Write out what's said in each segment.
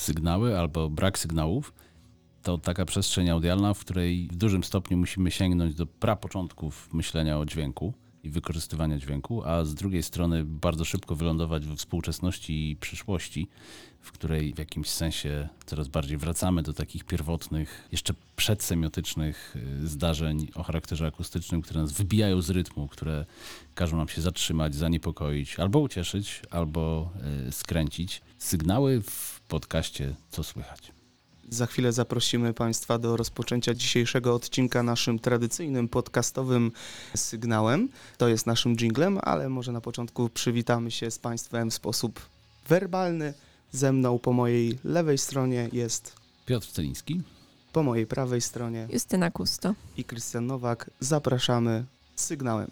sygnały albo brak sygnałów, to taka przestrzeń audialna, w której w dużym stopniu musimy sięgnąć do prapoczątków myślenia o dźwięku i wykorzystywania dźwięku, a z drugiej strony bardzo szybko wylądować we współczesności i przyszłości, w której w jakimś sensie coraz bardziej wracamy do takich pierwotnych, jeszcze przedsemiotycznych y, zdarzeń o charakterze akustycznym, które nas wybijają z rytmu, które każą nam się zatrzymać, zaniepokoić, albo ucieszyć, albo y, skręcić. Sygnały w podcaście Co słychać? Za chwilę zaprosimy Państwa do rozpoczęcia dzisiejszego odcinka naszym tradycyjnym podcastowym sygnałem. To jest naszym jinglem, ale może na początku przywitamy się z Państwem w sposób werbalny. Ze mną po mojej lewej stronie jest Piotr Celiński. Po mojej prawej stronie Justyna Kusto i Krystian Nowak. Zapraszamy z sygnałem.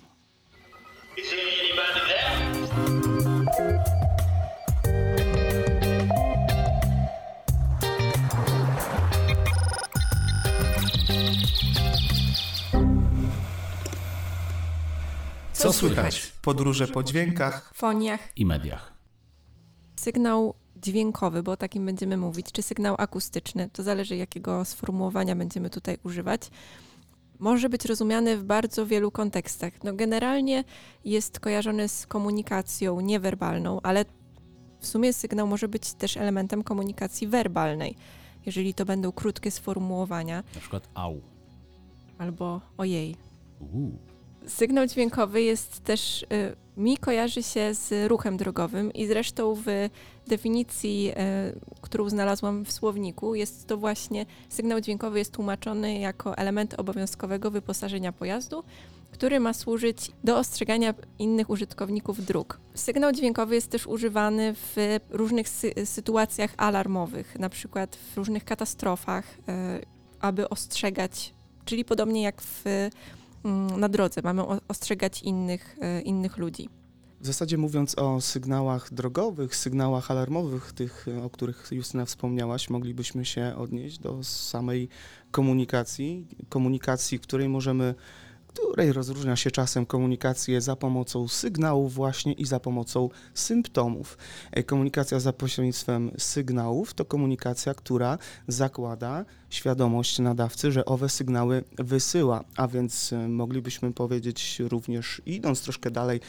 Co słychać? Podróże po dźwiękach, foniach i mediach. Sygnał dźwiękowy, bo o takim będziemy mówić, czy sygnał akustyczny, to zależy jakiego sformułowania będziemy tutaj używać, może być rozumiany w bardzo wielu kontekstach. No generalnie jest kojarzony z komunikacją niewerbalną, ale w sumie sygnał może być też elementem komunikacji werbalnej, jeżeli to będą krótkie sformułowania. Na przykład au. Albo ojej. Uu. Sygnał dźwiękowy jest też, y, mi kojarzy się z ruchem drogowym i zresztą w definicji, y, którą znalazłam w słowniku, jest to właśnie, sygnał dźwiękowy jest tłumaczony jako element obowiązkowego wyposażenia pojazdu, który ma służyć do ostrzegania innych użytkowników dróg. Sygnał dźwiękowy jest też używany w różnych sy sytuacjach alarmowych, na przykład w różnych katastrofach, y, aby ostrzegać, czyli podobnie jak w na drodze, mamy ostrzegać innych, e, innych ludzi. W zasadzie mówiąc o sygnałach drogowych, sygnałach alarmowych, tych, o których Justyna wspomniałaś, moglibyśmy się odnieść do samej komunikacji, komunikacji, której możemy której rozróżnia się czasem komunikację za pomocą sygnałów właśnie i za pomocą symptomów. E, komunikacja za pośrednictwem sygnałów to komunikacja, która zakłada świadomość nadawcy, że owe sygnały wysyła, a więc e, moglibyśmy powiedzieć również idąc troszkę dalej,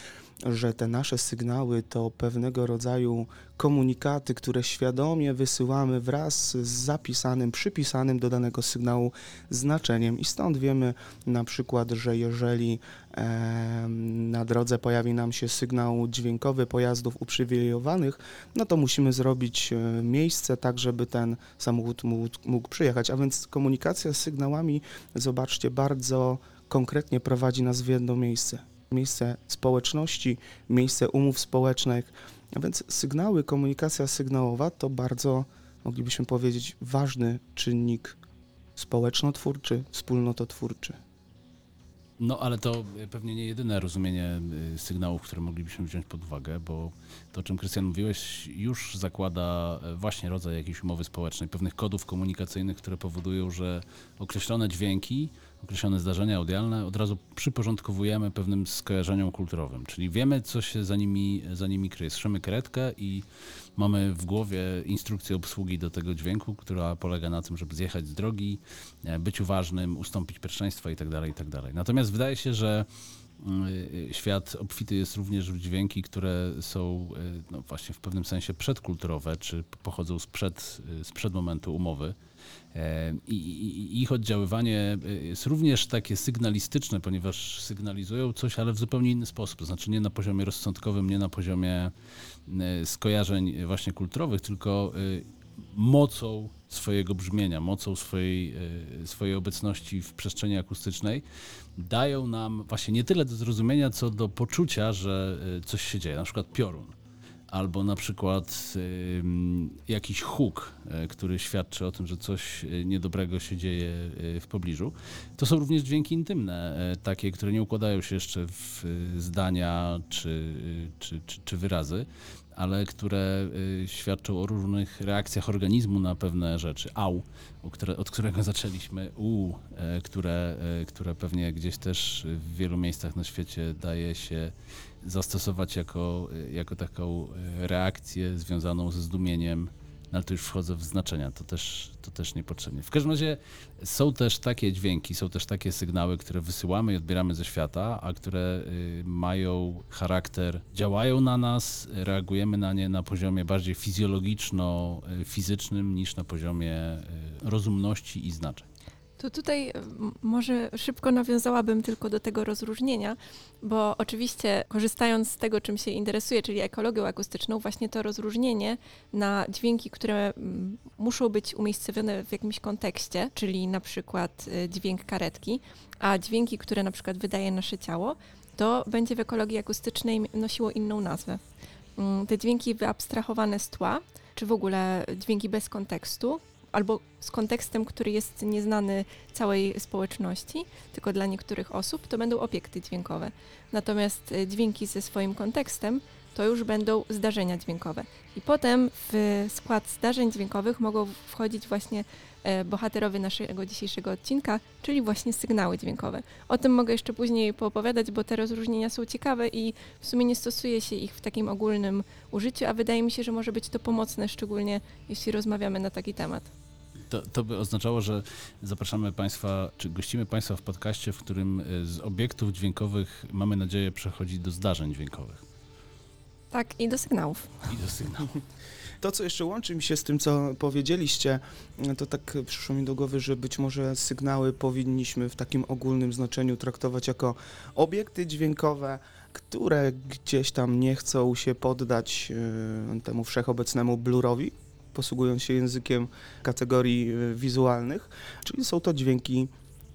że te nasze sygnały to pewnego rodzaju komunikaty, które świadomie wysyłamy wraz z zapisanym, przypisanym do danego sygnału znaczeniem. I stąd wiemy na przykład, że jeżeli e, na drodze pojawi nam się sygnał dźwiękowy pojazdów uprzywilejowanych, no to musimy zrobić e, miejsce tak, żeby ten samochód mógł, mógł przyjechać. A więc komunikacja z sygnałami, zobaczcie, bardzo konkretnie prowadzi nas w jedno miejsce miejsce społeczności, miejsce umów społecznych. A więc sygnały, komunikacja sygnałowa to bardzo, moglibyśmy powiedzieć, ważny czynnik społeczno-twórczy, wspólnototwórczy. No ale to pewnie nie jedyne rozumienie y, sygnałów, które moglibyśmy wziąć pod uwagę, bo to, o czym Krystian mówiłeś, już zakłada e, właśnie rodzaj jakiejś umowy społecznej, pewnych kodów komunikacyjnych, które powodują, że określone dźwięki określone zdarzenia audialne od razu przyporządkowujemy pewnym skojarzeniom kulturowym, czyli wiemy, co się za nimi, za nimi kryje. Słyszymy karetkę i mamy w głowie instrukcję obsługi do tego dźwięku, która polega na tym, żeby zjechać z drogi, e, być uważnym, ustąpić pierwszeństwa itd. Tak itd. Tak Natomiast wydaje się, że mm, e, świat obfity jest również w dźwięki, które są e, no właśnie w pewnym sensie przedkulturowe, czy pochodzą sprzed, sprzed momentu umowy. I, ich oddziaływanie jest również takie sygnalistyczne, ponieważ sygnalizują coś, ale w zupełnie inny sposób. Znaczy nie na poziomie rozsądkowym, nie na poziomie skojarzeń właśnie kulturowych, tylko mocą swojego brzmienia, mocą swojej, swojej obecności w przestrzeni akustycznej dają nam właśnie nie tyle do zrozumienia, co do poczucia, że coś się dzieje. Na przykład piorun albo na przykład jakiś huk, y, który świadczy o tym, że coś y, niedobrego się dzieje y, w pobliżu. To są również dźwięki intymne, takie, które nie układają się jeszcze w zdania czy, czy, czy, czy wyrazy, ale które świadczą o różnych reakcjach organizmu na pewne rzeczy. Au, od którego zaczęliśmy, u, które, które pewnie gdzieś też w wielu miejscach na świecie daje się zastosować jako, jako taką e, reakcję związaną ze zdumieniem No ale to już wchodzę w znaczenia, to też, to też niepotrzebnie. W każdym razie są też takie dźwięki, są też takie sygnały, które wysyłamy i odbieramy ze świata, a które y, mają charakter, działają na nas, reagujemy na nie na poziomie bardziej fizjologiczno-fizycznym niż na poziomie y, rozumności i znaczeń. To tutaj m, może szybko nawiązałabym tylko do tego rozróżnienia, bo oczywiście korzystając z tego, czym się interesuję, czyli ekologią akustyczną, właśnie to rozróżnienie na dźwięki, które muszą być umiejscowione w jakimś kontekście, czyli na przykład y, dźwięk karetki, a dźwięki, które na przykład wydaje nasze ciało, to będzie w ekologii akustycznej nosiło inną nazwę. Mm, Te dźwięki wyabstrahowane z tła, czy w ogóle dźwięki bez kontekstu, albo z kontekstem, który jest nieznany całej społeczności, tylko dla niektórych osób, to będą obiekty dźwiękowe. Natomiast e, dźwięki ze swoim kontekstem to już będą zdarzenia dźwiękowe. I potem w skład zdarzeń dźwiękowych mogą wchodzić właśnie e, bohaterowie naszego dzisiejszego odcinka, czyli właśnie sygnały dźwiękowe. O tym mogę jeszcze później poopowiadać, bo te rozróżnienia są ciekawe i w sumie nie stosuje się ich w takim ogólnym użyciu, a wydaje mi się, że może być to pomocne, szczególnie jeśli rozmawiamy na taki temat. To, to by oznaczało, że zapraszamy Państwa, czy gościmy Państwa w podcaście, w którym y, z obiektów dźwiękowych mamy nadzieję przechodzić do zdarzeń dźwiękowych Tak, i do sygnałów. i do sygnałów. To, co jeszcze łączy mi się z tym, co powiedzieliście, to tak przyszło mi do głowy, że być może sygnały powinniśmy w takim ogólnym znaczeniu traktować jako obiekty dźwiękowe, które gdzieś tam nie chcą się poddać e, temu wszechobecnemu blurowi, posługując się językiem kategorii e, wizualnych, czyli są to dźwięki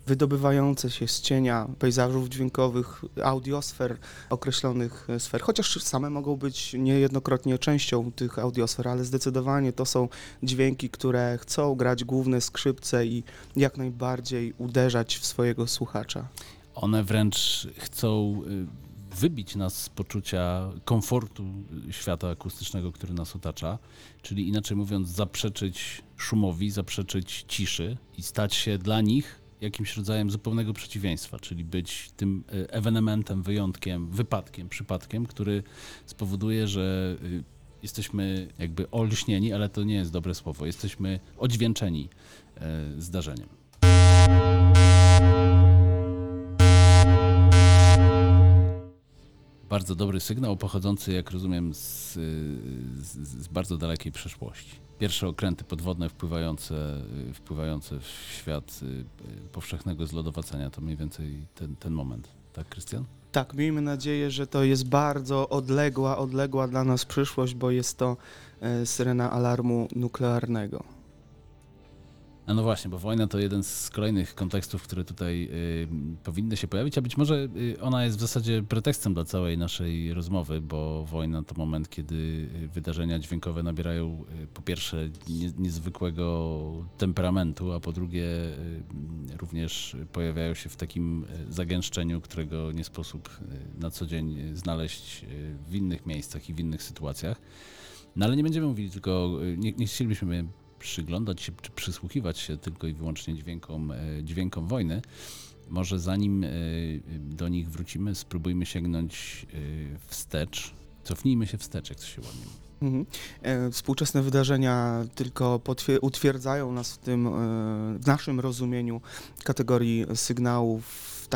wydobywające się z cienia pejzażów dźwiękowych, audiosfer, określonych e, sfer, chociaż same mogą być niejednokrotnie częścią tych audiosfer, ale zdecydowanie to są dźwięki, które chcą grać główne skrzypce i jak najbardziej uderzać w swojego słuchacza. One wręcz chcą y, wybić nas z poczucia komfortu świata akustycznego, który nas otacza, czyli inaczej mówiąc, zaprzeczyć szumowi, zaprzeczyć ciszy i stać się dla nich jakimś rodzajem zupełnego przeciwieństwa, czyli być tym y, ewenementem, wyjątkiem, wypadkiem, przypadkiem, który spowoduje, że y, jesteśmy jakby olśnieni, ale to nie jest dobre słowo, jesteśmy odźwięczeni y, zdarzeniem. Bardzo dobry sygnał pochodzący, jak rozumiem, z, z, z bardzo dalekiej przeszłości. Pierwsze okręty podwodne wpływające, wpływające w świat y, powszechnego zlodowacenia to mniej więcej ten, ten moment. Tak, Krystian? Tak, miejmy nadzieję, że to jest bardzo odległa, odległa dla nas przyszłość, bo jest to e, syrena alarmu nuklearnego. A no właśnie, bo wojna to jeden z kolejnych kontekstów, które tutaj y, powinny się pojawić, a być może y, ona jest w zasadzie pretekstem dla całej naszej rozmowy, bo wojna to moment, kiedy y, wydarzenia dźwiękowe nabierają y, po pierwsze nie, niezwykłego temperamentu, a po drugie y, również pojawiają się w takim zagęszczeniu, którego nie sposób na co dzień znaleźć w innych miejscach i w innych sytuacjach. No ale nie będziemy mówili tylko, nie, nie chcielibyśmy przyglądać się czy przysłuchiwać się tylko i wyłącznie dźwiękom, e, dźwiękom wojny. Może zanim e, do nich wrócimy, spróbujmy sięgnąć e, wstecz. Cofnijmy się wstecz, jak to się ładnie mówi. Mhm. Współczesne wydarzenia tylko utwierdzają nas w tym, w naszym rozumieniu kategorii sygnałów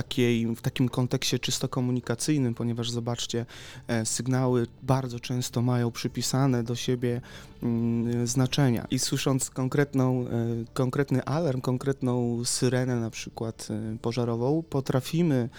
takiej, w takim kontekście czysto komunikacyjnym, ponieważ zobaczcie, e, sygnały bardzo często mają przypisane do siebie mm, znaczenia i słysząc konkretną, e, konkretny alarm, konkretną syrenę na przykład e, pożarową, potrafimy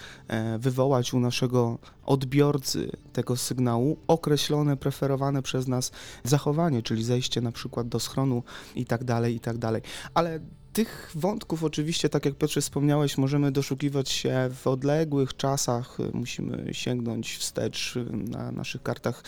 wywołać u naszego odbiorcy tego sygnału określone, preferowane przez nas zachowanie, czyli zejście na przykład do schronu i tak dalej, i tak dalej. Ale tych wątków oczywiście, tak jak Piotrze wspomniałeś, możemy doszukiwać się w odległych czasach. Musimy sięgnąć wstecz na naszych kartach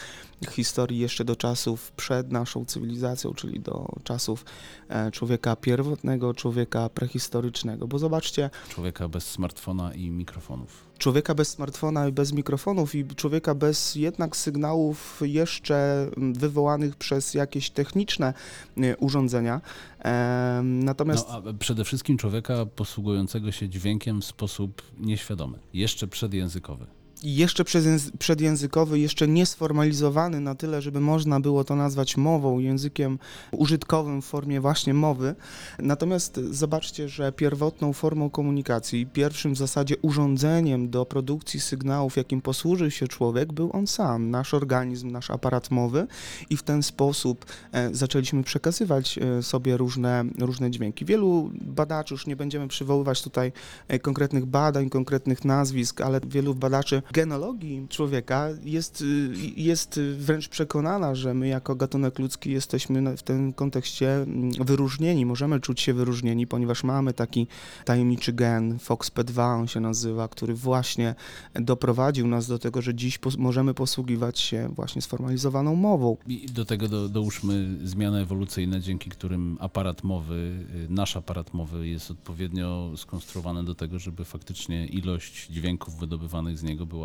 historii jeszcze do czasów przed naszą cywilizacją, czyli do czasów e, człowieka pierwotnego, człowieka prehistorycznego. Bo zobaczcie, Człowieka bez smartfona i mikrofonów. Człowieka bez smartfona i bez mikrofonów i człowieka bez jednak sygnałów jeszcze mm, wywołanych przez jakieś techniczne y, urządzenia. Natomiast No, a przede wszystkim człowieka posługującego się dźwiękiem w sposób nieświadomy, jeszcze przedjęzykowy. Jeszcze przedjęzy- przedjęzykowy, jeszcze niesformalizowany na tyle, żeby można było to nazwać mową, językiem użytkowym w formie właśnie mowy. Natomiast zobaczcie, że pierwotną formą komunikacji, pierwszym w zasadzie urządzeniem do produkcji sygnałów, jakim posłużył się człowiek, był on sam, nasz organizm, nasz aparat mowy i w ten sposób e, zaczęliśmy przekazywać e, sobie różne, różne dźwięki. Wielu badaczy, już nie będziemy przywoływać tutaj e, konkretnych badań, konkretnych nazwisk, ale wielu badaczy genologii człowieka jest, y, jest wręcz przekonana, że my jako gatunek ludzki jesteśmy w tym kontekście mm, wyróżnieni, możemy czuć się wyróżnieni, ponieważ mamy taki tajemniczy gen, FOXP2 on się nazywa, który właśnie doprowadził nas do tego, że dziś pos- możemy posługiwać się właśnie sformalizowaną mową. I do tego do, dołóżmy zmiany ewolucyjne, dzięki którym aparat mowy, y, nasz aparat mowy jest odpowiednio skonstruowany do tego, żeby faktycznie ilość dźwięków wydobywanych z niego była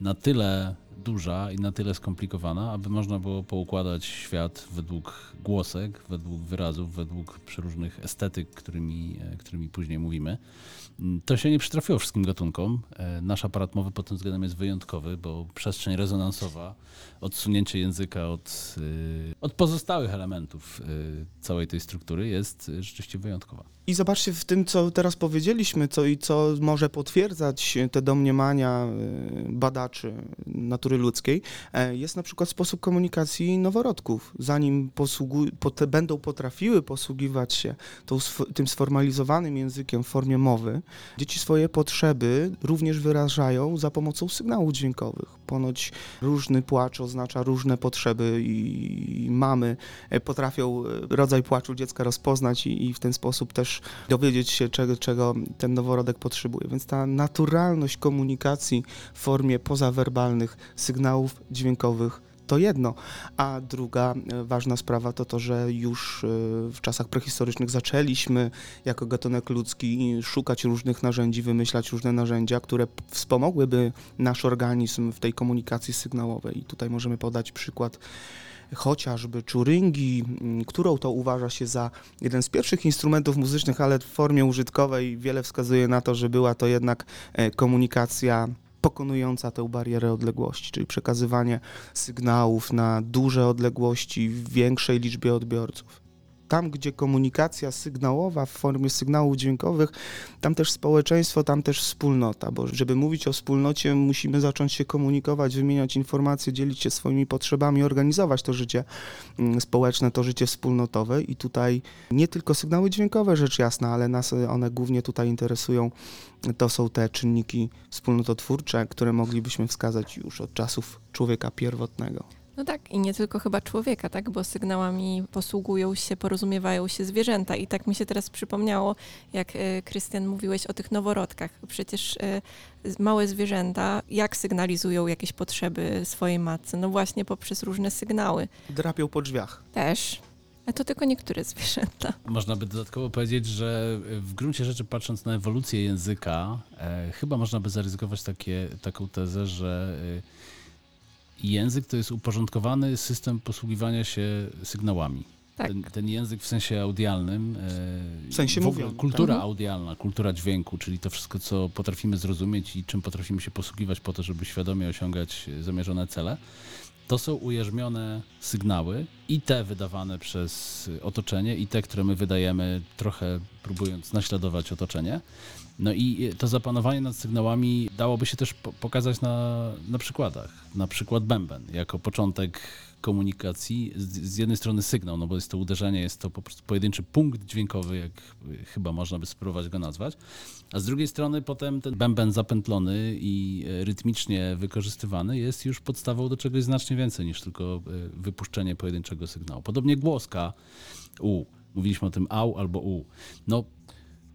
na tyle duża i na tyle skomplikowana, aby można było poukładać świat według głosek, według wyrazów, według przeróżnych estetyk, którymi, e, którymi później mówimy. Mm, To się nie przytrafiło wszystkim gatunkom. E, Nasz aparat mowy pod tym względem jest wyjątkowy, bo przestrzeń rezonansowa, odsunięcie języka od, y, od pozostałych elementów y, całej tej struktury jest rzeczywiście wyjątkowa. I zobaczcie w tym, co teraz powiedzieliśmy, co i co może potwierdzać te domniemania y, badaczy natury ludzkiej, e, jest na przykład sposób komunikacji noworodków. Zanim posługu- pot- będą potrafiły posługiwać się tą, tym sformalizowanym językiem w formie mowy, dzieci swoje potrzeby również wyrażają za pomocą sygnałów dźwiękowych. Ponoć różny płacz oznacza różne potrzeby i, i mamy e, potrafią e, rodzaj płaczu dziecka rozpoznać i, i w ten sposób też dowiedzieć się, czego, czego ten noworodek potrzebuje. Więc ta naturalność komunikacji w formie pozawerbalnych sygnałów dźwiękowych to jedno, a druga e, ważna sprawa to to, że już e, w czasach prehistorycznych zaczęliśmy jako gatunek ludzki szukać różnych narzędzi, wymyślać różne narzędzia, które wspomogłyby nasz organizm w tej komunikacji sygnałowej. I tutaj możemy podać przykład chociażby czuringi, m, którą to uważa się za jeden z pierwszych instrumentów muzycznych, ale w formie użytkowej wiele wskazuje na to, że była to jednak e, komunikacja pokonująca tę barierę odległości, czyli przekazywanie sygnałów na duże odległości w większej liczbie odbiorców. Tam, gdzie komunikacja sygnałowa w formie sygnałów dźwiękowych, tam też społeczeństwo, tam też wspólnota, bo żeby mówić o wspólnocie, musimy zacząć się komunikować, wymieniać informacje, dzielić się swoimi potrzebami, organizować to życie mm, społeczne, to życie wspólnotowe i tutaj nie tylko sygnały dźwiękowe, rzecz jasna, ale nas one głównie tutaj interesują. To są te czynniki wspólnototwórcze, które moglibyśmy wskazać już od czasów człowieka pierwotnego. No tak, i nie tylko chyba człowieka, tak, bo sygnałami posługują się, porozumiewają się zwierzęta. I tak mi się teraz przypomniało, jak e, Krystian mówiłeś o tych noworodkach. Przecież e, małe zwierzęta jak sygnalizują jakieś potrzeby swojej matce? No właśnie poprzez różne sygnały. Drapią po drzwiach. Też. A to tylko niektóre zwierzęta. Można by dodatkowo powiedzieć, że w gruncie rzeczy patrząc na ewolucję języka, e, chyba można by zaryzykować takie, taką tezę, że e, język to jest uporządkowany system posługiwania się sygnałami. Tak. Ten, ten język w sensie audialnym, e, W sensie w ogóle mówionym, kultura tak. audialna, kultura dźwięku, czyli to wszystko, co potrafimy zrozumieć i czym potrafimy się posługiwać po to, żeby świadomie osiągać zamierzone cele, to są ujarzmione sygnały i te wydawane przez otoczenie, i te, które my wydajemy, trochę próbując naśladować otoczenie. No i to zapanowanie nad sygnałami dałoby się też po- pokazać na, na przykładach. Na przykład bęben, jako początek komunikacji. Z, jednej strony sygnał, no bo jest to uderzenie, jest to po prostu pojedynczy punkt dźwiękowy, jak chyba można by spróbować go nazwać. A z drugiej strony potem ten bęben zapętlony i e, rytmicznie wykorzystywany jest już podstawą do czegoś znacznie więcej niż tylko e, wypuszczenie pojedynczego sygnału. Podobnie głoska u. Mówiliśmy o tym au albo u. No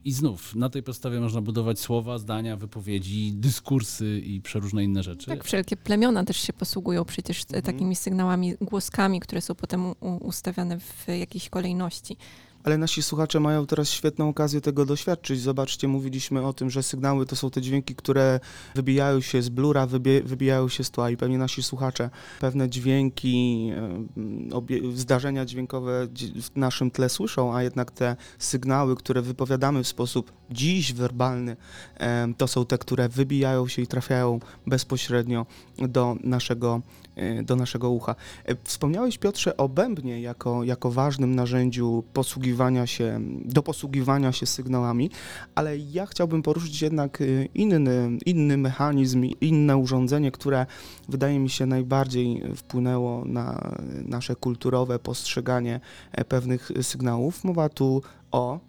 i znów na tej podstawie można budować słowa, zdania, wypowiedzi, dyskursy i przeróżne inne rzeczy. Tak, wszelkie plemiona też się posługują przecież e, Mhm. takimi sygnałami, głoskami, które są potem ustawiane w jakiejś kolejności. Ale nasi słuchacze mają teraz świetną okazję tego doświadczyć. Zobaczcie, mówiliśmy o tym, że sygnały to są te dźwięki, które wybijają się z blura, wybijają się z tła i pewnie nasi słuchacze pewne dźwięki, zdarzenia dźwiękowe w naszym tle słyszą, a jednak te sygnały, które wypowiadamy w sposób dziś werbalny, to są te, które wybijają się i trafiają bezpośrednio do naszego do naszego ucha. E, wspomniałeś, Piotrze, o bębnie jako, jako ważnym narzędziu posługiwania się, do posługiwania się sygnałami, ale ja chciałbym poruszyć jednak e, inny, inny mechanizm, inne urządzenie, które wydaje mi się najbardziej wpłynęło na nasze kulturowe postrzeganie pewnych sygnałów. Mowa tu o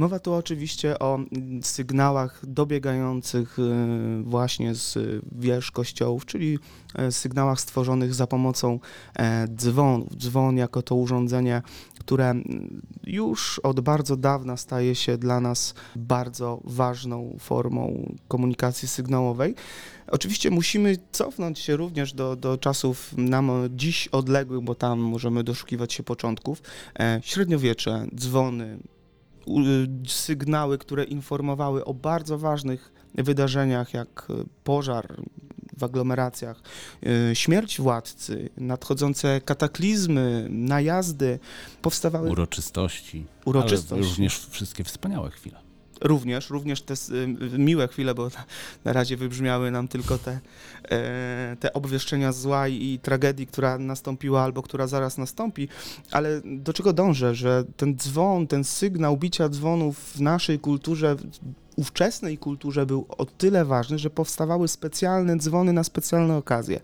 Mowa tu oczywiście o sygnałach dobiegających y, właśnie z wież kościołów, czyli e, sygnałach stworzonych za pomocą e, dzwonów. Dzwon jako to urządzenie, które już od bardzo dawna staje się dla nas bardzo ważną formą komunikacji sygnałowej. Oczywiście musimy cofnąć się również do, do czasów nam dziś odległych, bo tam możemy doszukiwać się początków. E, średniowiecze, dzwony, sygnały, które informowały o bardzo ważnych wydarzeniach, jak e, pożar w aglomeracjach, e, śmierć władcy, nadchodzące kataklizmy, najazdy, powstawały... Uroczystości. Uroczystości. Ale również wszystkie wspaniałe chwile. Również, również te y, miłe chwile, bo na razie wybrzmiały nam tylko te, e, te obwieszczenia zła i tragedii, która nastąpiła albo która zaraz nastąpi, ale do czego dążę, że ten dzwon, ten sygnał bicia dzwonów w naszej kulturze ówczesnej kulturze był o tyle ważny, że powstawały specjalne dzwony na specjalne okazje.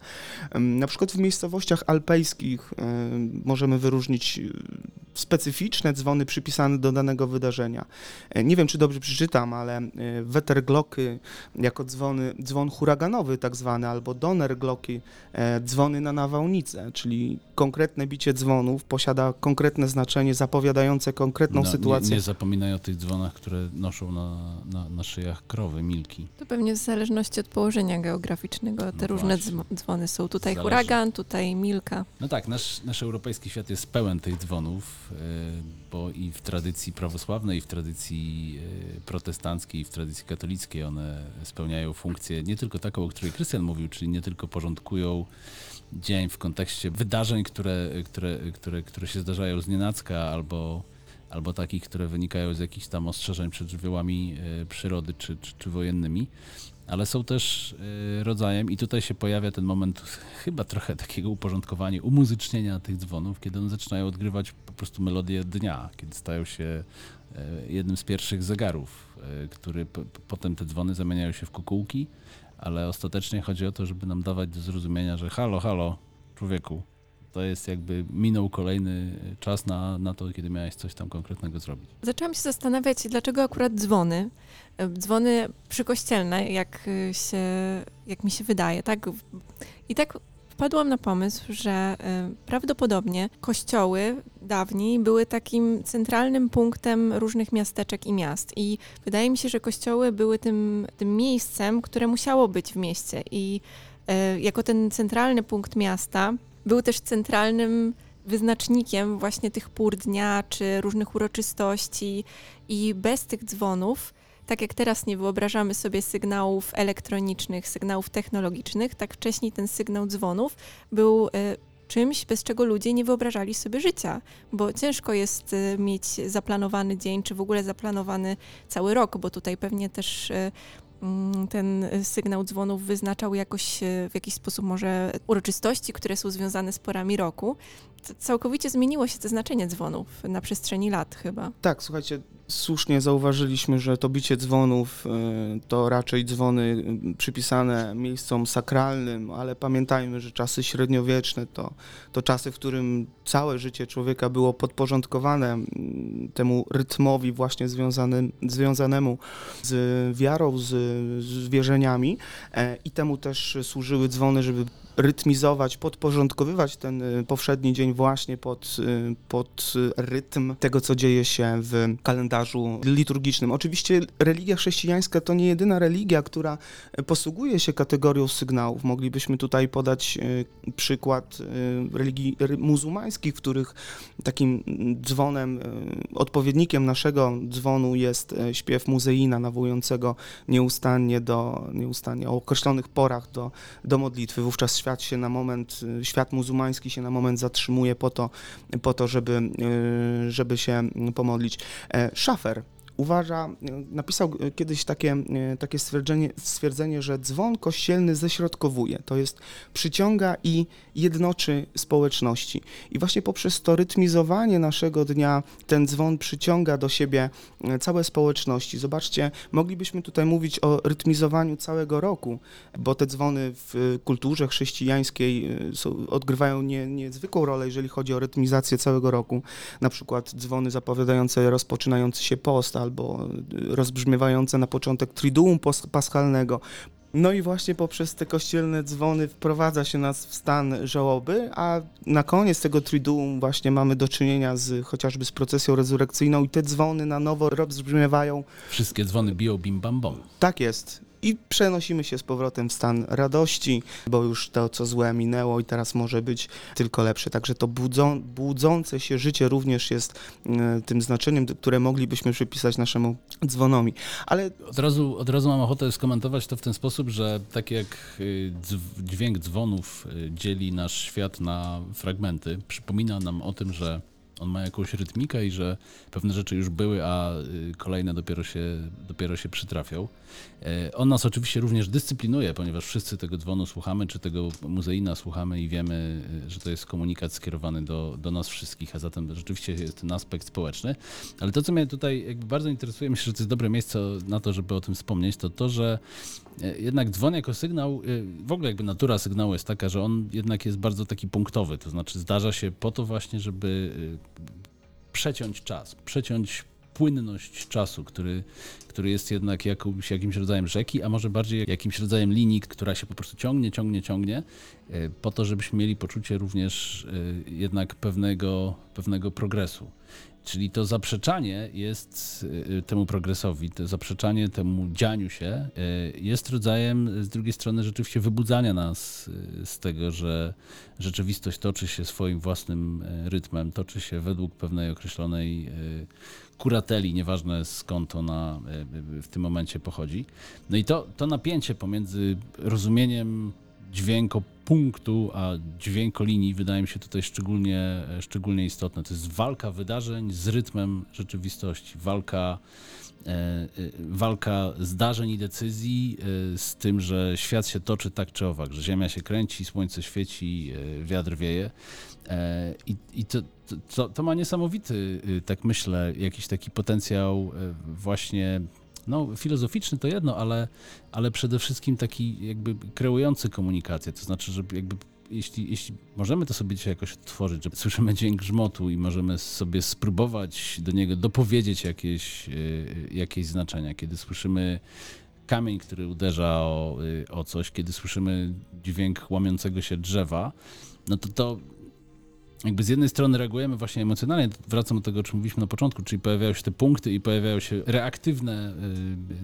Na przykład w miejscowościach alpejskich możemy wyróżnić y, specyficzne dzwony przypisane do danego wydarzenia. E, nie wiem, czy dobrze przeczytam, ale e, Wetterglocki jako dzwony, dzwon huraganowy tak zwany, albo Donnerglocki, e, dzwony na nawałnicę, czyli konkretne bicie dzwonów posiada konkretne znaczenie zapowiadające konkretną no, sytuację. Nie, nie zapominaj o tych dzwonach, które noszą na, na, na szyjach krowy, milki. To pewnie w zależności od położenia geograficznego te no różne dzwony są. Tutaj Zależy. huragan, tutaj milka. No tak, nasz, nasz europejski świat jest pełen tych dzwonów, e, bo i w tradycji prawosławnej, i w tradycji e, protestanckiej, i w tradycji katolickiej one spełniają funkcję nie tylko taką, o której Krystian mówił, czyli nie tylko porządkują dzień w kontekście wydarzeń, które, które, które, które się zdarzają z nienacka albo albo takich, które wynikają z jakichś tam ostrzeżeń przed żywiołami e, przyrody czy, czy, czy wojennymi, ale są też e, rodzajem, i tutaj się pojawia ten moment chyba trochę takiego uporządkowania, umuzycznienia tych dzwonów, kiedy one zaczynają odgrywać po prostu melodię dnia, kiedy stają się e, jednym z pierwszych zegarów, który potem te dzwony zamieniają się w kukułki, ale ostatecznie chodzi o to, żeby nam dawać do zrozumienia, że halo, halo, człowieku, to jest jakby minął kolejny czas na, na to, kiedy miałeś coś tam konkretnego zrobić. Zaczęłam się zastanawiać, dlaczego akurat dzwony, dzwony przykościelne, jak, się, jak mi się wydaje, tak? I tak wpadłam na pomysł, że y, prawdopodobnie kościoły dawniej były takim centralnym punktem różnych miasteczek i miast. I wydaje mi się, że kościoły były tym, tym miejscem, które musiało być w mieście. I y, jako ten centralny punkt miasta był też centralnym wyznacznikiem właśnie tych pór dnia czy różnych uroczystości. I bez tych dzwonów, tak jak teraz nie wyobrażamy sobie sygnałów elektronicznych, sygnałów technologicznych, tak wcześniej ten sygnał dzwonów był y, czymś, bez czego ludzie nie wyobrażali sobie życia, bo ciężko jest y, mieć zaplanowany dzień, czy w ogóle zaplanowany cały rok, bo tutaj pewnie też y, ten sygnał dzwonów wyznaczał jakoś e, w jakiś sposób może uroczystości, które są związane z porami roku. Całkowicie zmieniło się to znaczenie dzwonów na przestrzeni lat chyba. Tak, słuchajcie, słusznie zauważyliśmy, że to bicie dzwonów e, to raczej dzwony przypisane miejscom sakralnym, ale pamiętajmy, że czasy średniowieczne to, to czasy, w którym całe życie człowieka było podporządkowane temu rytmowi właśnie związanym, związanemu z wiarą, z, z wierzeniami e, i temu też służyły dzwony, żeby rytmizować, podporządkowywać ten powszedni dzień właśnie pod, pod rytm tego, co dzieje się w kalendarzu liturgicznym. Oczywiście religia chrześcijańska to nie jedyna religia, która posługuje się kategorią sygnałów. Moglibyśmy tutaj podać przykład religii re- muzułmańskich, w których takim dzwonem, odpowiednikiem naszego dzwonu jest śpiew muzeina nawołującego nieustannie do, nieustannie o określonych porach do, do modlitwy. Wówczas świat się na moment, y, świat muzułmański się na moment zatrzymuje po to, po to żeby, y, żeby się pomodlić. E, Szafer uważa, napisał kiedyś takie, takie stwierdzenie, stwierdzenie, że dzwon kościelny ześrodkowuje, to jest przyciąga i jednoczy społeczności. I właśnie poprzez to rytmizowanie naszego dnia ten dzwon przyciąga do siebie y, całe społeczności. Zobaczcie, moglibyśmy tutaj mówić o rytmizowaniu całego roku, bo te dzwony w kulturze chrześcijańskiej y, są, odgrywają nie, niezwykłą rolę, jeżeli chodzi o rytmizację całego roku. Na przykład dzwony zapowiadające rozpoczynający się post albo rozbrzmiewające na początek triduum paschalnego. No i właśnie poprzez te kościelne dzwony wprowadza się nas w stan żałoby, a na koniec tego triduum właśnie mamy do czynienia z chociażby z procesją rezurekcyjną i te dzwony na nowo rozbrzmiewają Wszystkie dzwony biją bim bam bom. tak jest. I przenosimy się z powrotem w stan radości, bo już to, co złe, minęło i teraz może być tylko lepsze. Także to budzą, budzące się życie również jest e, tym znaczeniem, które moglibyśmy przypisać naszemu dzwonowi. Ale Od razu, od razu mam ochotę skomentować to w ten sposób, że tak jak y, dźwięk dzwonów y, dzieli nasz świat na fragmenty, przypomina nam o tym, że on ma jakąś rytmikę i że pewne rzeczy już były, a y, kolejne dopiero się, dopiero się przytrafią. E, On nas oczywiście również dyscyplinuje, ponieważ wszyscy tego dzwonu słuchamy, czy tego muzeina słuchamy i wiemy, y, że to jest komunikat skierowany do, do nas wszystkich, a zatem rzeczywiście jest ten aspekt społeczny. Ale to, co mnie tutaj bardzo interesuje, myślę, że to jest dobre miejsce na to, żeby o tym wspomnieć, to to, że e, jednak dzwon jako sygnał, e, w ogóle jakby natura sygnału jest taka, że on jednak jest bardzo taki punktowy, to znaczy zdarza się po to właśnie, żeby e, przeciąć czas, przeciąć płynność czasu, który, który jest jednak jakimś, jakimś rodzajem rzeki, a może bardziej jakimś rodzajem linii, która się po prostu ciągnie, ciągnie, ciągnie, e, po to, żebyśmy mieli poczucie również e, jednak pewnego, pewnego progresu. Czyli to zaprzeczanie jest y, temu progresowi, to zaprzeczanie temu dzianiu się jest rodzajem z drugiej strony rzeczywiście wybudzania nas z tego, że rzeczywistość toczy się swoim własnym rytmem, toczy się według pewnej określonej kurateli, nieważne skąd ona y, y, w tym momencie pochodzi. No i to, to napięcie pomiędzy rozumieniem dźwiękopunktu, a dźwiękolinii wydaje mi się tutaj szczególnie, szczególnie istotne. To jest walka wydarzeń z rytmem rzeczywistości, walka, e, e, walka zdarzeń i decyzji e, z tym, że świat się toczy tak czy owak, że Ziemia się kręci, słońce świeci, e, wiatr wieje. E, I, i to, to- to, ma niesamowity, y, tak myślę, jakiś taki potencjał e, właśnie no, filozoficzny to jedno, ale, ale przede wszystkim taki jakby kreujący komunikację. To znaczy, że jakby jeśli, jeśli możemy to sobie dzisiaj jakoś odtworzyć, że słyszymy dźwięk grzmotu i możemy sobie spróbować do niego dopowiedzieć jakieś, y, jakieś znaczenia, kiedy słyszymy kamień, który uderza o, y, o coś, kiedy słyszymy dźwięk łamiącego się drzewa, no to to jakby z jednej strony reagujemy właśnie emocjonalnie, wracam do tego, o czym mówiliśmy na początku, czyli pojawiają się te punkty i pojawiają się reaktywne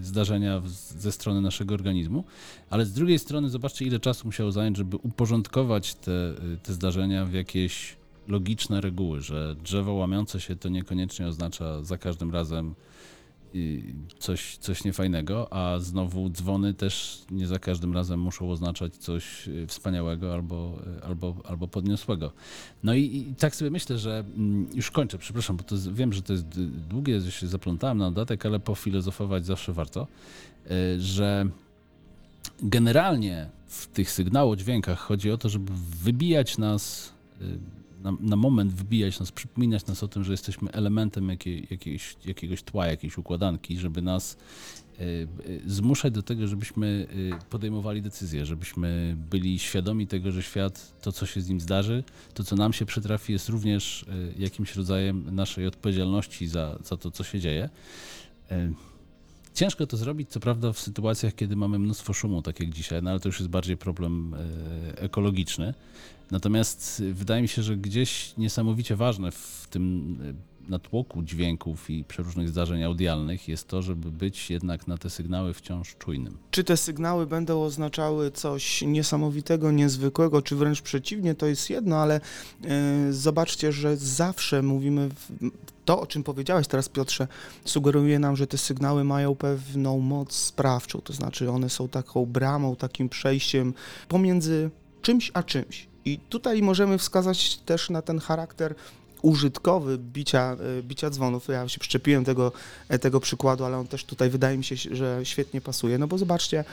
y, zdarzenia ze strony naszego organizmu, ale z drugiej strony zobaczcie, ile czasu musiało zająć, żeby uporządkować te, y, te zdarzenia w jakieś logiczne reguły, że drzewo łamiące się to niekoniecznie oznacza za każdym razem coś, coś niefajnego, a znowu dzwony też nie za każdym razem muszą oznaczać coś y, wspaniałego albo, y, albo, albo podniosłego. No i, i tak sobie myślę, że mm, już kończę, przepraszam, bo to jest, wiem, że to jest długie, że się zaplątałem na dodatek, ale pofilozofować zawsze warto, y, że generalnie w tych sygnałodźwiękach chodzi o to, żeby wybijać nas, na, na moment wybijać nas, przypominać nas o tym, że jesteśmy elementem jakiej, jakiejś, jakiegoś tła, jakiejś układanki, żeby nas y, y, zmuszać do tego, żebyśmy y, podejmowali decyzje, żebyśmy byli świadomi tego, że świat, to co się z nim zdarzy, to co nam się przytrafi, jest również jakimś rodzajem naszej odpowiedzialności za, za to, co się dzieje. Ciężko to zrobić, co prawda, w sytuacjach, kiedy mamy mnóstwo szumu, tak jak dzisiaj, no ale to już jest bardziej problem e, ekologiczny. Natomiast e, wydaje mi się, że gdzieś niesamowicie ważne w tym natłoku dźwięków i przeróżnych zdarzeń audialnych jest to, żeby być jednak na te sygnały wciąż czujnym. Czy te sygnały będą oznaczały coś niesamowitego, niezwykłego, czy wręcz przeciwnie, to jest jedno, ale y, zobaczcie, że zawsze mówimy w, to, o czym powiedziałeś teraz, Piotrze, sugeruje nam, że te sygnały mają pewną moc sprawczą, to znaczy one są taką bramą, takim przejściem pomiędzy czymś a czymś. I tutaj możemy wskazać też na ten charakter użytkowy bicia, e, bicia dzwonów. Ja się przyczepiłem tego, e, tego przykładu, ale on też tutaj wydaje mi się, że świetnie pasuje. No bo zobaczcie,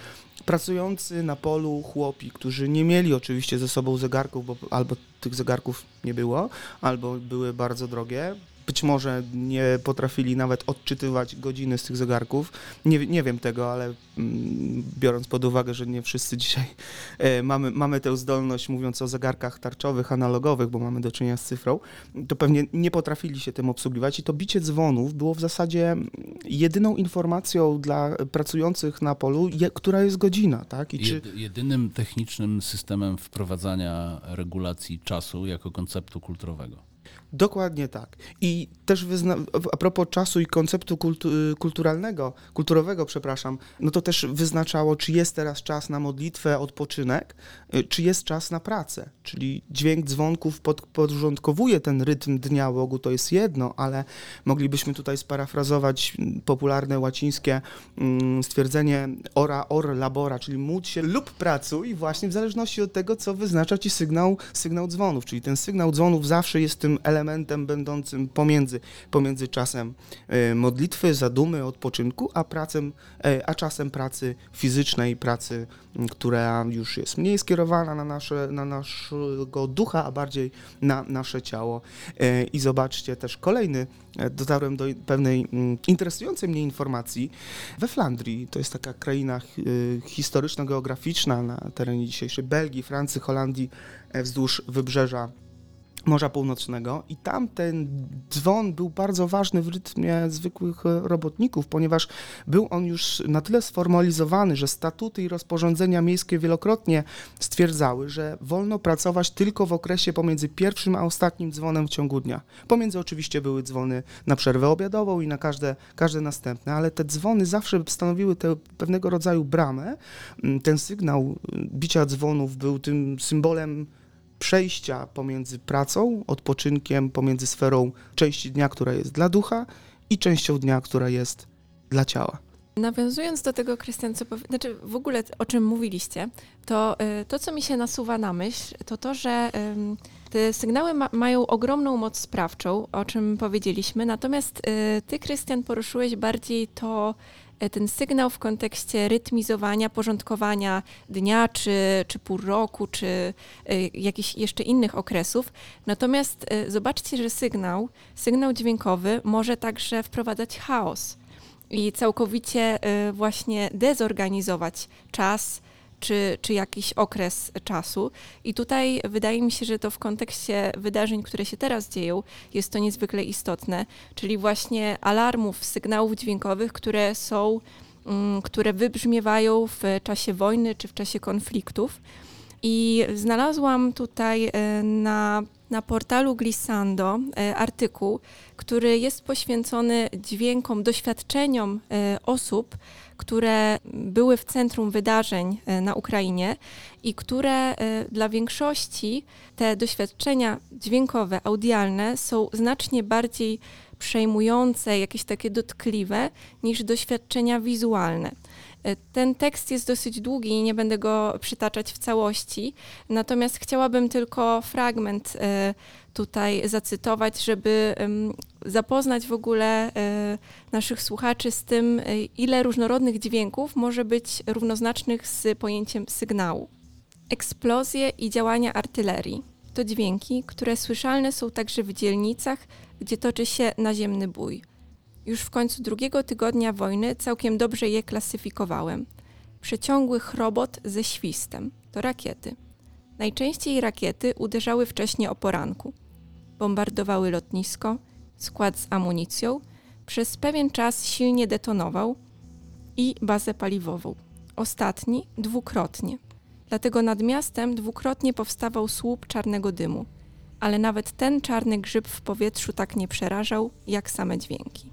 pracujący na polu chłopi, którzy nie mieli oczywiście ze sobą zegarków, bo albo tych zegarków nie było, albo były bardzo drogie, być może nie potrafili nawet odczytywać godziny z tych zegarków. Nie, nie wiem tego, ale mm, biorąc pod uwagę, że nie wszyscy dzisiaj e, mamy, mamy tę zdolność, mówiąc o zegarkach tarczowych, analogowych, bo mamy do czynienia z cyfrą, to pewnie nie potrafili się tym obsługiwać i to bicie dzwonów było w zasadzie jedyną informacją dla pracujących na polu, która jest godzina. Tak? I czy... Jedynym technicznym systemem wprowadzania regulacji czasu jako konceptu kulturowego. Dokładnie tak. I też wyzna- a propos czasu i konceptu kultu- kulturalnego, kulturowego, przepraszam, no to też wyznaczało, czy jest teraz czas na modlitwę, odpoczynek, y, czy jest czas na pracę. Czyli dźwięk dzwonków pod- podporządkowuje ten rytm dnia Bogu, to jest jedno, ale moglibyśmy tutaj sparafrazować popularne łacińskie mm, stwierdzenie ora or labora, czyli módl się lub pracuj, właśnie w zależności od tego, co wyznacza ci sygnał, sygnał dzwonów. Czyli ten sygnał dzwonów zawsze jest tym elementem, elementem będącym pomiędzy, pomiędzy czasem e, modlitwy, zadumy, odpoczynku, a, pracem, e, a czasem pracy fizycznej, pracy, która już jest mniej skierowana na, nasze, na naszego ducha, a bardziej na nasze ciało. E, I zobaczcie też kolejny, dotarłem do pewnej interesującej mnie informacji. We Flandrii, to jest taka kraina historyczno-geograficzna na terenie dzisiejszej Belgii, Francji, Holandii, wzdłuż wybrzeża Morza Północnego i tam ten dzwon był bardzo ważny w rytmie zwykłych e, robotników, ponieważ był on już na tyle sformalizowany, że statuty i rozporządzenia miejskie wielokrotnie stwierdzały, że wolno pracować tylko w okresie pomiędzy pierwszym a ostatnim dzwonem w ciągu dnia. Pomiędzy oczywiście były dzwony na przerwę obiadową i na każde, każde następne, ale te dzwony zawsze stanowiły tę pewnego rodzaju bramę. Mm, ten sygnał bicia dzwonów był tym symbolem przejścia pomiędzy pracą, odpoczynkiem, pomiędzy sferą części dnia, która jest dla ducha i częścią dnia, która jest dla ciała. Nawiązując do tego, Krystian, co powie... znaczy w ogóle o czym mówiliście, to y, to, co mi się nasuwa na myśl, to to, że te sygnały ma mają ogromną moc sprawczą, o czym powiedzieliśmy, natomiast y, ty, Krystian, poruszyłeś bardziej to, ten sygnał w kontekście rytmizowania, porządkowania dnia, czy, czy pół roku, czy e, jakichś jeszcze innych okresów. Natomiast e, zobaczcie, że sygnał, sygnał dźwiękowy może także wprowadzać chaos i całkowicie właśnie dezorganizować czas, czy, czy jakiś okres czasu. I tutaj wydaje mi się, że to w kontekście wydarzeń, które się teraz dzieją, jest to niezwykle istotne, czyli właśnie alarmów, sygnałów dźwiękowych, które są, um, które wybrzmiewają w czasie wojny czy w czasie konfliktów. I znalazłam tutaj e, na, na portalu Glissando e, artykuł, który jest poświęcony dźwiękom, doświadczeniom e, osób, które były w centrum wydarzeń e, na Ukrainie i które dla większości te doświadczenia dźwiękowe, audialne są znacznie bardziej przejmujące, jakieś takie dotkliwe niż doświadczenia wizualne. E, ten tekst jest dosyć długi i nie będę go przytaczać w całości, natomiast chciałabym tylko fragment tutaj zacytować, żeby zapoznać w ogóle e, naszych słuchaczy z tym, e, ile różnorodnych dźwięków może być równoznacznych z pojęciem sygnału. Eksplozje i działania artylerii to dźwięki, które słyszalne są także w dzielnicach, gdzie toczy się naziemny bój. Już w końcu drugiego tygodnia wojny całkiem dobrze je klasyfikowałem. Przeciągły chrobot ze świstem to rakiety. Najczęściej rakiety uderzały wcześnie o poranku. Bombardowały lotnisko, skład z amunicją, przez pewien czas silnie detonował i bazę paliwową. Ostatni dwukrotnie. Dlatego nad miastem dwukrotnie powstawał słup czarnego dymu. ale nawet ten czarny grzyb w powietrzu tak nie przerażał, jak same dźwięki.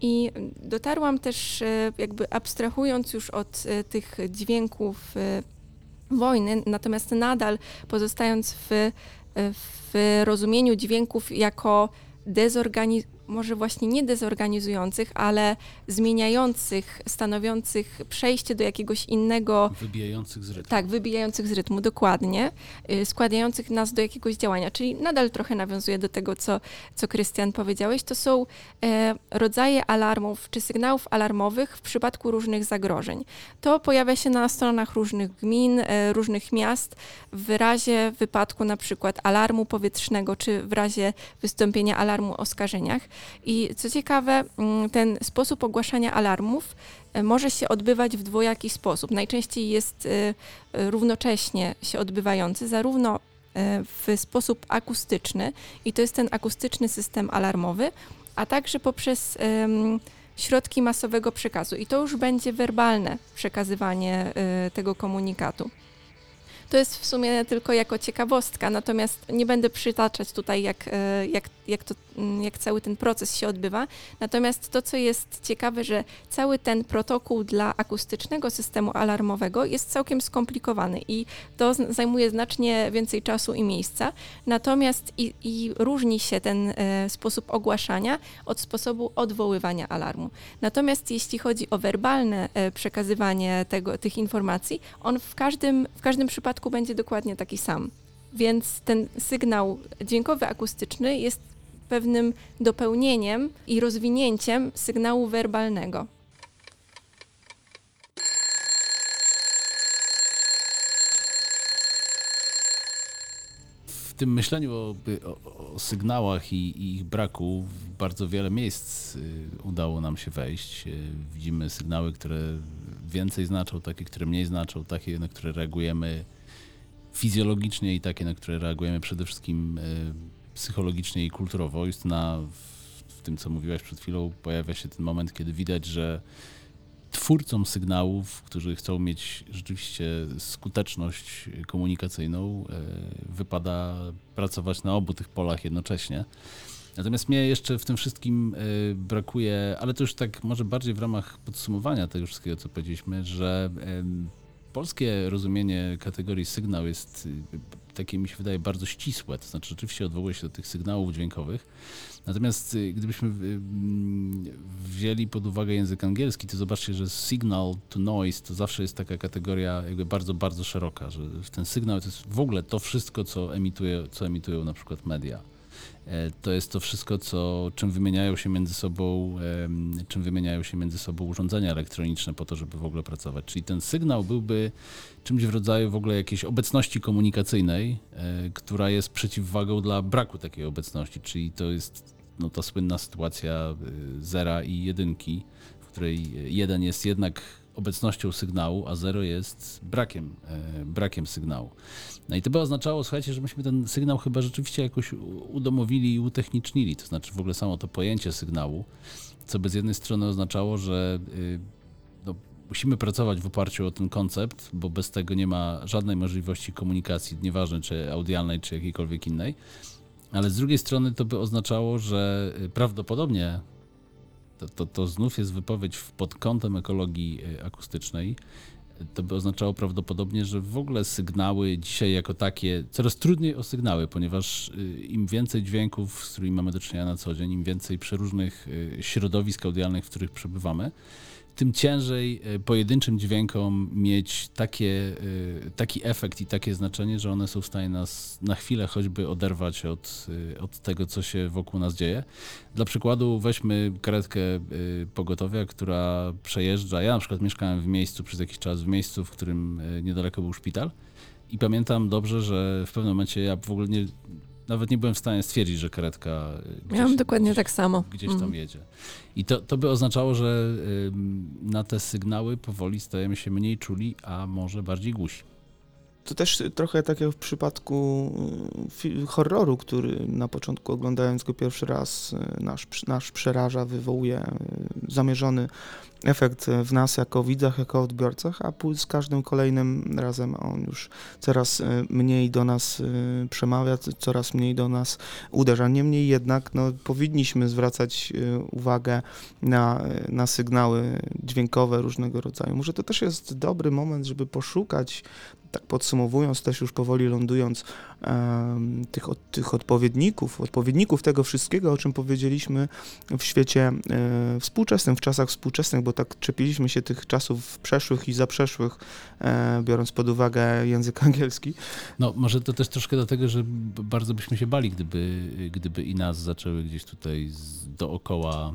I dotarłam też, e, jakby abstrahując już od e, tych dźwięków e, wojny, natomiast nadal pozostając w, w rozumieniu dźwięków jako dezorganiz może właśnie nie dezorganizujących, ale zmieniających, stanowiących przejście do jakiegoś innego. Wybijających z rytmu. Tak, wybijających z rytmu, dokładnie. Y, składających nas do jakiegoś działania. Czyli nadal trochę nawiązuje do tego, co, co Krystian powiedziałeś. To są e, rodzaje alarmów czy sygnałów alarmowych w przypadku różnych zagrożeń. To pojawia się na stronach różnych gmin, e, różnych miast w razie wypadku na przykład alarmu powietrznego, czy w razie wystąpienia alarmu o skażeniach. I co ciekawe, mm, ten sposób ogłaszania alarmów e, może się odbywać w dwojaki sposób. Najczęściej jest e, e, równocześnie się odbywający, zarówno w sposób akustyczny, i to jest ten akustyczny system alarmowy, a także poprzez środki masowego przekazu. I to już będzie werbalne przekazywanie tego komunikatu. To jest w sumie tylko jako ciekawostka, natomiast nie będę przytaczać tutaj, jak, jak jak, to, mm, jak cały ten proces się odbywa. Natomiast to, co jest ciekawe, że cały ten protokół dla akustycznego systemu alarmowego jest całkiem skomplikowany i to zajmuje znacznie więcej czasu i miejsca. Natomiast i, i różni się ten e, sposób ogłaszania od sposobu odwoływania alarmu. Natomiast jeśli chodzi o werbalne e, przekazywanie tego, tych informacji, on w każdym, w każdym przypadku będzie dokładnie taki sam. Więc ten sygnał dźwiękowy akustyczny jest pewnym dopełnieniem i rozwinięciem sygnału werbalnego. W tym myśleniu o, o, o sygnałach i, i, ich braku w bardzo wiele miejsc y, udało nam się wejść. Y, widzimy sygnały, które więcej znaczą, takie, które mniej znaczą, takie, na które reagujemy fizjologicznie i takie, na które reagujemy przede wszystkim y, psychologicznie i kulturowo. Jest na w tym, co mówiłaś przed chwilą, pojawia się ten moment, kiedy widać, że twórcom sygnałów, którzy chcą mieć rzeczywiście skuteczność komunikacyjną, e, wypada pracować na obu tych polach jednocześnie. Natomiast mnie jeszcze w tym wszystkim e, brakuje, ale to już tak może bardziej w ramach podsumowania tego wszystkiego, co powiedzieliśmy, że polskie rozumienie kategorii sygnał jest takie mi się wydaje bardzo ścisłe, to znaczy rzeczywiście odwołuje się do tych sygnałów dźwiękowych. Natomiast y, gdybyśmy y, mm, wzięli pod uwagę język angielski, to zobaczcie, że signal to noise to zawsze jest taka kategoria jakby bardzo, bardzo szeroka, że ten sygnał to jest w ogóle to wszystko, co, emituje, co emitują na przykład media. E, to jest to wszystko, co, czym wymieniają się między sobą, czym wymieniają się między sobą urządzenia elektroniczne po to, żeby w ogóle pracować. Czyli ten sygnał byłby czymś w rodzaju w ogóle jakiejś obecności komunikacyjnej, e, która jest przeciwwagą dla braku takiej obecności, czyli to jest no, ta słynna sytuacja y, zera i jedynki, której jeden jest jednak obecnością sygnału, a zero jest brakiem, e, brakiem sygnału. No i to by oznaczało, słuchajcie, że myśmy ten sygnał chyba rzeczywiście jakoś udomowili i utechnicznili, to znaczy w ogóle samo to pojęcie sygnału, co by z jednej strony oznaczało, że y, no, musimy pracować w oparciu o ten koncept, bo bez tego nie ma żadnej możliwości komunikacji, nieważne czy audialnej, czy jakiejkolwiek innej. Ale z drugiej strony to by oznaczało, że y, prawdopodobnie to, to, to znów jest wypowiedź pod kątem ekologii y, akustycznej. To by oznaczało prawdopodobnie, że w ogóle sygnały dzisiaj jako takie, coraz trudniej o sygnały, ponieważ y, im więcej dźwięków, z którymi mamy do czynienia na co dzień, im więcej przeróżnych środowisk audialnych, w których przebywamy, tym ciężej e, pojedynczym dźwiękom mieć takie, e, taki efekt i takie znaczenie, że one są w stanie nas na chwilę choćby oderwać od, e, od tego, co się wokół nas dzieje. Dla przykładu weźmy karetkę pogotowia, która przejeżdża. Ja na przykład mieszkałem w miejscu przez jakiś czas, w miejscu, w którym niedaleko był szpital. I pamiętam dobrze, że w pewnym momencie ja w ogóle nie, nawet nie byłem w stanie stwierdzić, że karetka gdzieś, Miałam dokładnie gdzieś, tak samo. Gdzieś tam mm. jedzie. I to, to by oznaczało, że na te sygnały powoli stajemy się mniej czuli, a może bardziej głusi. To też trochę tak jak w przypadku y, horroru, który na początku oglądając go pierwszy raz y, nasz, nasz przeraża, wywołuje y, zamierzony efekt w nas jako widzach, jako odbiorcach, a z każdym kolejnym razem on już coraz mniej do nas przemawia, coraz mniej do nas uderza. Niemniej jednak no, powinniśmy zwracać uwagę na, na sygnały dźwiękowe różnego rodzaju. Może to też jest dobry moment, żeby poszukać tak podsumowując, też już powoli lądując, um, tych, od, tych odpowiedników, odpowiedników tego wszystkiego, o czym powiedzieliśmy w świecie e, współczesnym, w czasach współczesnych, bo tak czepiliśmy się tych czasów przeszłych i zaprzeszłych, e, biorąc pod uwagę język angielski. No, może to też troszkę dlatego, że bardzo byśmy się bali, gdyby, gdyby i nas zaczęły gdzieś tutaj z, dookoła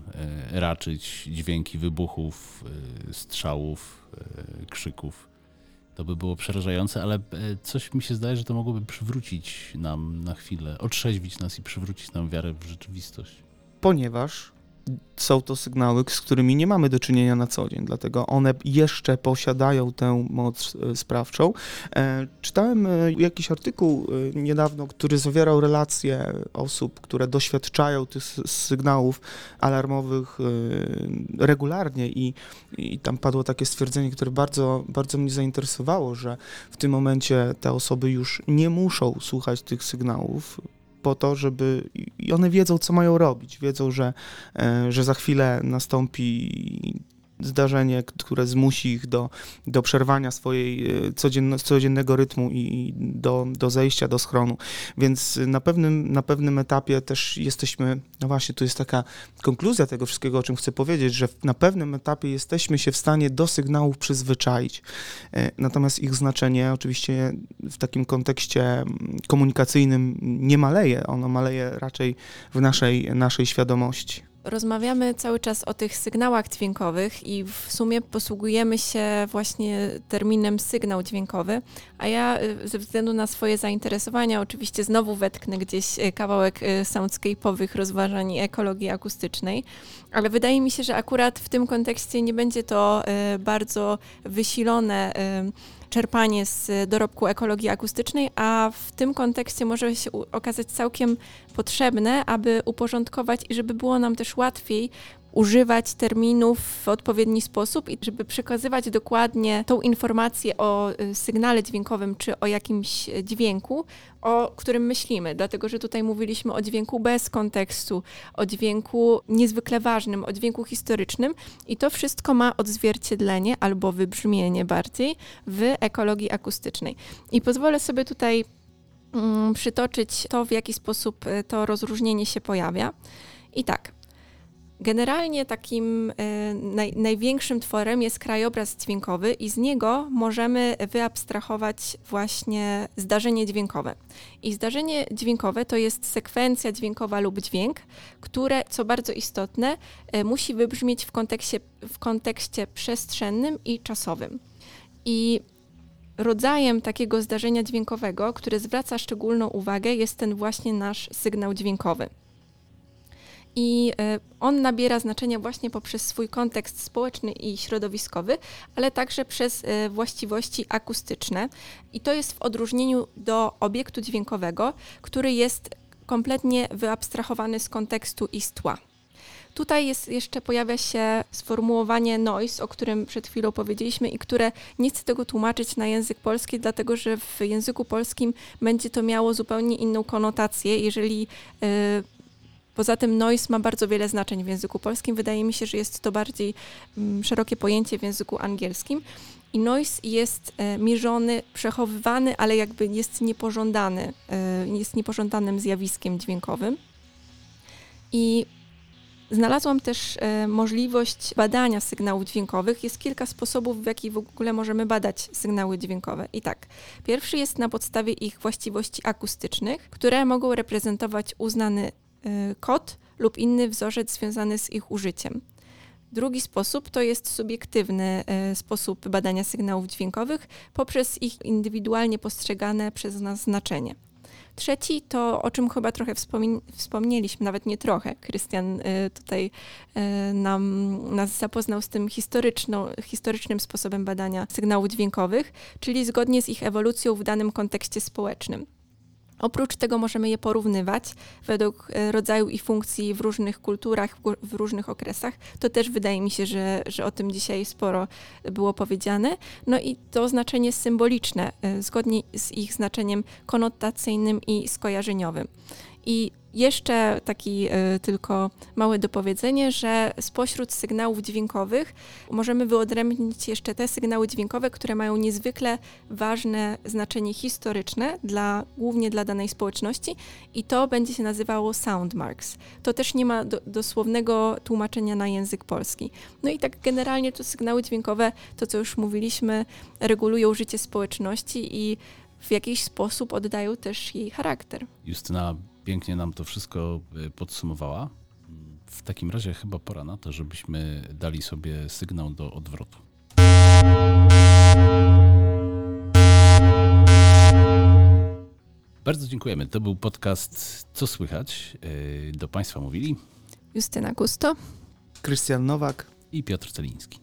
e, raczyć dźwięki wybuchów, e, strzałów, e, krzyków to by było przerażające, ale e, coś mi się zdaje, że to mogłoby przywrócić nam na chwilę, otrzeźwić nas i przywrócić nam wiarę w rzeczywistość. Ponieważ są to sygnały, z którymi nie mamy do czynienia na co dzień, dlatego one jeszcze posiadają tę moc e, sprawczą. E, czytałem e, jakiś artykuł niedawno, który zawierał relacje osób, które doświadczają tych sygnałów alarmowych regularnie i, i tam padło takie stwierdzenie, które bardzo, bardzo mnie zainteresowało, że w tym momencie te osoby już nie muszą słuchać tych sygnałów, po to, żeby. I one wiedzą, co mają robić. Wiedzą, że, e, że za chwilę nastąpi zdarzenie, które zmusi ich do, do przerwania swojej e, codziennego rytmu i do, do zejścia do schronu. Więc na pewnym, na pewnym etapie też jesteśmy, no właśnie, tu jest taka konkluzja tego wszystkiego, o czym chcę powiedzieć, że na pewnym etapie jesteśmy się w stanie do sygnałów przyzwyczaić. E, natomiast ich znaczenie oczywiście w takim kontekście komunikacyjnym nie maleje, ono maleje raczej w naszej, naszej świadomości. Rozmawiamy cały czas o tych sygnałach dźwiękowych i w sumie posługujemy się właśnie terminem sygnał dźwiękowy, a ja y, ze względu na swoje zainteresowania oczywiście znowu wetknę gdzieś y, kawałek y, soundscape'owych rozważań ekologii akustycznej, ale wydaje mi się, że akurat w tym kontekście nie będzie to bardzo wysilone czerpanie z dorobku ekologii akustycznej, a w tym kontekście może się okazać całkiem potrzebne, aby uporządkować i żeby było nam też łatwiej używać terminów w odpowiedni sposób i żeby przekazywać dokładnie tą informację o y, sygnale dźwiękowym czy o jakimś dźwięku, o którym myślimy. Dlatego, że tutaj mówiliśmy o dźwięku bez kontekstu, o dźwięku niezwykle ważnym, o dźwięku historycznym i to wszystko ma odzwierciedlenie albo wybrzmienie bardziej w ekologii akustycznej. I pozwolę sobie tutaj mm, przytoczyć to, w jaki sposób y, to rozróżnienie się pojawia. I tak, Generalnie takim e, naj, największym tworem jest krajobraz dźwiękowy i z niego możemy wyabstrahować właśnie zdarzenie dźwiękowe. I zdarzenie dźwiękowe to jest sekwencja dźwiękowa lub dźwięk, które, co bardzo istotne, e, musi wybrzmieć w kontekście, w kontekście przestrzennym i czasowym. I rodzajem takiego zdarzenia dźwiękowego, które zwraca szczególną uwagę, jest ten właśnie nasz sygnał dźwiękowy i e, on nabiera znaczenia właśnie poprzez swój kontekst społeczny i środowiskowy, ale także przez e, właściwości akustyczne. I to jest w odróżnieniu do obiektu dźwiękowego, który jest kompletnie wyabstrahowany z kontekstu i z tła. Tutaj jest jeszcze pojawia się sformułowanie noise, o którym przed chwilą powiedzieliśmy i które nie chcę tego tłumaczyć na język polski, dlatego że w języku polskim będzie to miało zupełnie inną konotację. Jeżeli y, Poza tym noise ma bardzo wiele znaczeń w języku polskim. Wydaje mi się, że jest to bardziej mm, szerokie pojęcie w języku angielskim. I noise jest e, mierzony, przechowywany, ale jakby jest niepożądany, e, jest niepożądanym zjawiskiem dźwiękowym. I Znalazłam też e, możliwość badania sygnałów dźwiękowych. Jest kilka sposobów, w jaki w ogóle możemy badać sygnały dźwiękowe. I tak, pierwszy jest na podstawie ich właściwości akustycznych, które mogą reprezentować uznany kod lub inny wzorzec związany z ich użyciem. Drugi sposób to jest subiektywny y, sposób badania sygnałów dźwiękowych poprzez ich indywidualnie postrzegane przez nas znaczenie. Trzeci to, o czym chyba trochę wspomnieliśmy, nawet nie trochę. Krystian y, tutaj y, nam, nas zapoznał z tym historycznym sposobem badania sygnałów dźwiękowych, czyli zgodnie z ich ewolucją w danym kontekście społecznym. Oprócz tego możemy je porównywać według e, rodzaju i funkcji w różnych kulturach, w różnych okresach. To też wydaje mi się, że, że o tym dzisiaj sporo było powiedziane. No i to znaczenie symboliczne, e, zgodnie z ich znaczeniem konotacyjnym i skojarzeniowym. I jeszcze taki e, tylko małe dopowiedzenie, że spośród sygnałów dźwiękowych możemy wyodrębnić jeszcze te sygnały dźwiękowe, które mają niezwykle ważne znaczenie historyczne, dla, głównie dla danej społeczności i to będzie się nazywało soundmarks. To też nie ma do, dosłownego tłumaczenia na język polski. No i tak generalnie to sygnały dźwiękowe, to co już mówiliśmy, regulują życie społeczności i w jakiś sposób oddają też jej charakter. Justyna pięknie nam to wszystko y, podsumowała. W takim razie chyba pora na to, żebyśmy dali sobie sygnał do odwrotu. Bardzo dziękujemy. To był podcast Co słychać? Y, Do Państwa mówili Justyna Gusto. Krystian Nowak. i Piotr Celiński.